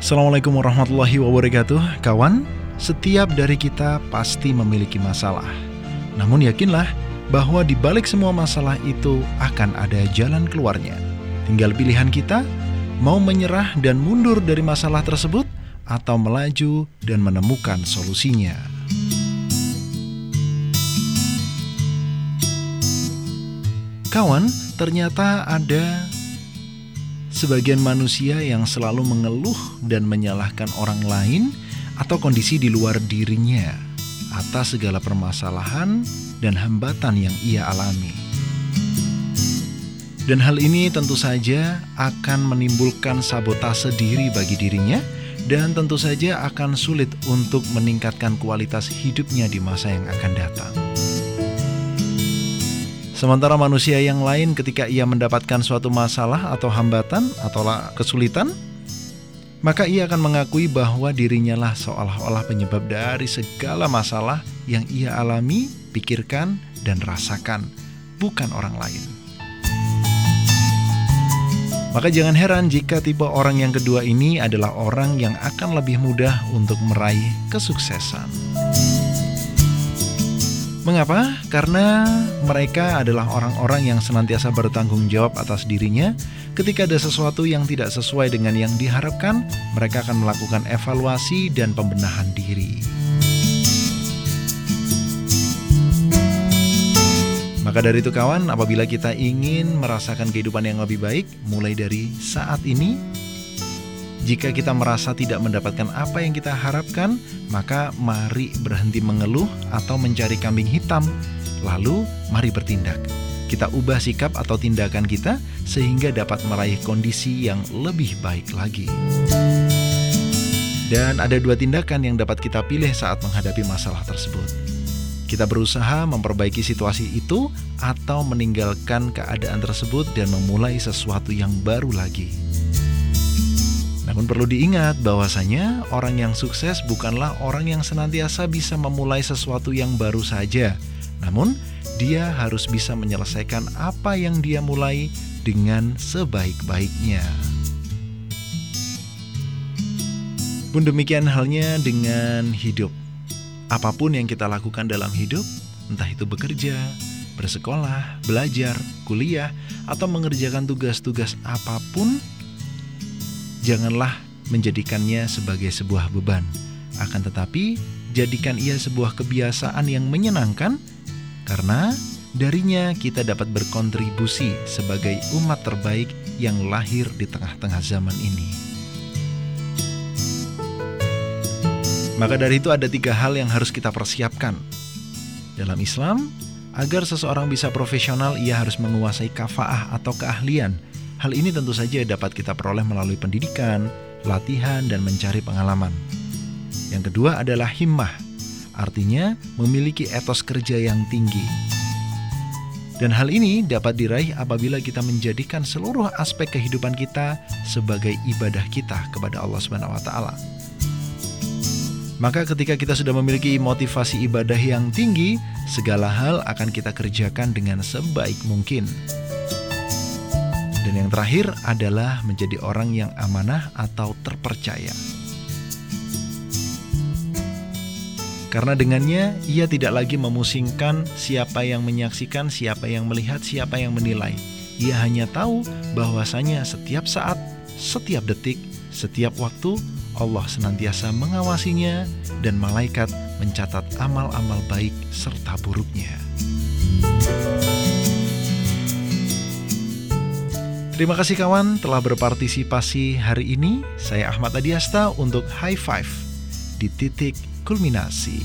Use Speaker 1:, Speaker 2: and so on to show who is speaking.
Speaker 1: Assalamualaikum warahmatullahi wabarakatuh. Kawan, setiap dari kita pasti memiliki masalah. Namun yakinlah bahwa di balik semua masalah itu akan ada jalan keluarnya. Tinggal pilihan kita, mau menyerah dan mundur dari masalah tersebut Atau melaju dan menemukan solusinya. Kawan, ternyata ada sebagian manusia yang selalu mengeluh dan menyalahkan orang lain atau kondisi di luar dirinya atas segala permasalahan dan hambatan yang ia alami. Dan hal ini tentu saja akan menimbulkan sabotase diri bagi dirinya dan tentu saja akan sulit untuk meningkatkan kualitas hidupnya di masa yang akan datang. Sementara manusia yang lain ketika ia mendapatkan suatu masalah atau hambatan atau kesulitan, maka ia akan mengakui bahwa dirinya lah seolah-olah penyebab dari segala masalah yang ia alami, pikirkan, dan rasakan, bukan orang lain. Maka jangan heran jika tipe orang yang kedua ini adalah orang yang akan lebih mudah untuk meraih kesuksesan. Mengapa? Karena mereka adalah orang-orang yang senantiasa bertanggung jawab atas dirinya. Ketika ada sesuatu yang tidak sesuai dengan yang diharapkan, mereka akan melakukan evaluasi dan pembenahan diri. Maka dari itu kawan, apabila kita ingin merasakan kehidupan yang lebih baik, mulai dari saat ini jika kita merasa tidak mendapatkan apa yang kita harapkan, maka mari berhenti mengeluh atau mencari kambing hitam. Lalu, mari bertindak. Kita ubah sikap atau tindakan kita sehingga dapat meraih kondisi yang lebih baik lagi. Dan ada dua tindakan yang dapat kita pilih saat menghadapi masalah tersebut. Kita berusaha memperbaiki situasi itu atau meninggalkan keadaan tersebut dan memulai sesuatu yang baru lagi. Namun perlu diingat bahwasanya orang yang sukses bukanlah orang yang senantiasa bisa memulai sesuatu yang baru saja. Namun, dia harus bisa menyelesaikan apa yang dia mulai dengan sebaik-baiknya. Pun demikian halnya dengan hidup. Apa pun yang kita lakukan dalam hidup, entah itu bekerja, bersekolah, belajar, kuliah, atau mengerjakan tugas-tugas apa pun, janganlah menjadikannya sebagai sebuah beban. Akan tetapi, jadikan ia sebuah kebiasaan yang menyenangkan, karena darinya kita dapat berkontribusi sebagai umat terbaik yang lahir di tengah-tengah zaman ini. Maka dari itu ada tiga hal yang harus kita persiapkan. Dalam Islam, agar seseorang bisa profesional, ia harus menguasai kafaah atau keahlian – Hal ini tentu saja dapat kita peroleh melalui pendidikan, latihan, dan mencari pengalaman. Yang kedua adalah himmah, artinya memiliki etos kerja yang tinggi. Dan hal ini dapat diraih apabila kita menjadikan seluruh aspek kehidupan kita sebagai ibadah kita kepada Allah Subhanahu wa taala. Maka ketika kita sudah memiliki motivasi ibadah yang tinggi, segala hal akan kita kerjakan dengan sebaik mungkin. Dan yang terakhir adalah menjadi orang yang amanah atau terpercaya. Karena dengannya ia tidak lagi memusingkan siapa yang menyaksikan, siapa yang melihat, siapa yang menilai. Ia hanya tahu bahwasanya setiap saat, setiap detik, setiap waktu Allah senantiasa mengawasinya dan malaikat mencatat amal-amal baik serta buruknya. Terima kasih kawan telah berpartisipasi hari ini. Saya Ahmad Adiasta untuk High Five di titik kulminasi.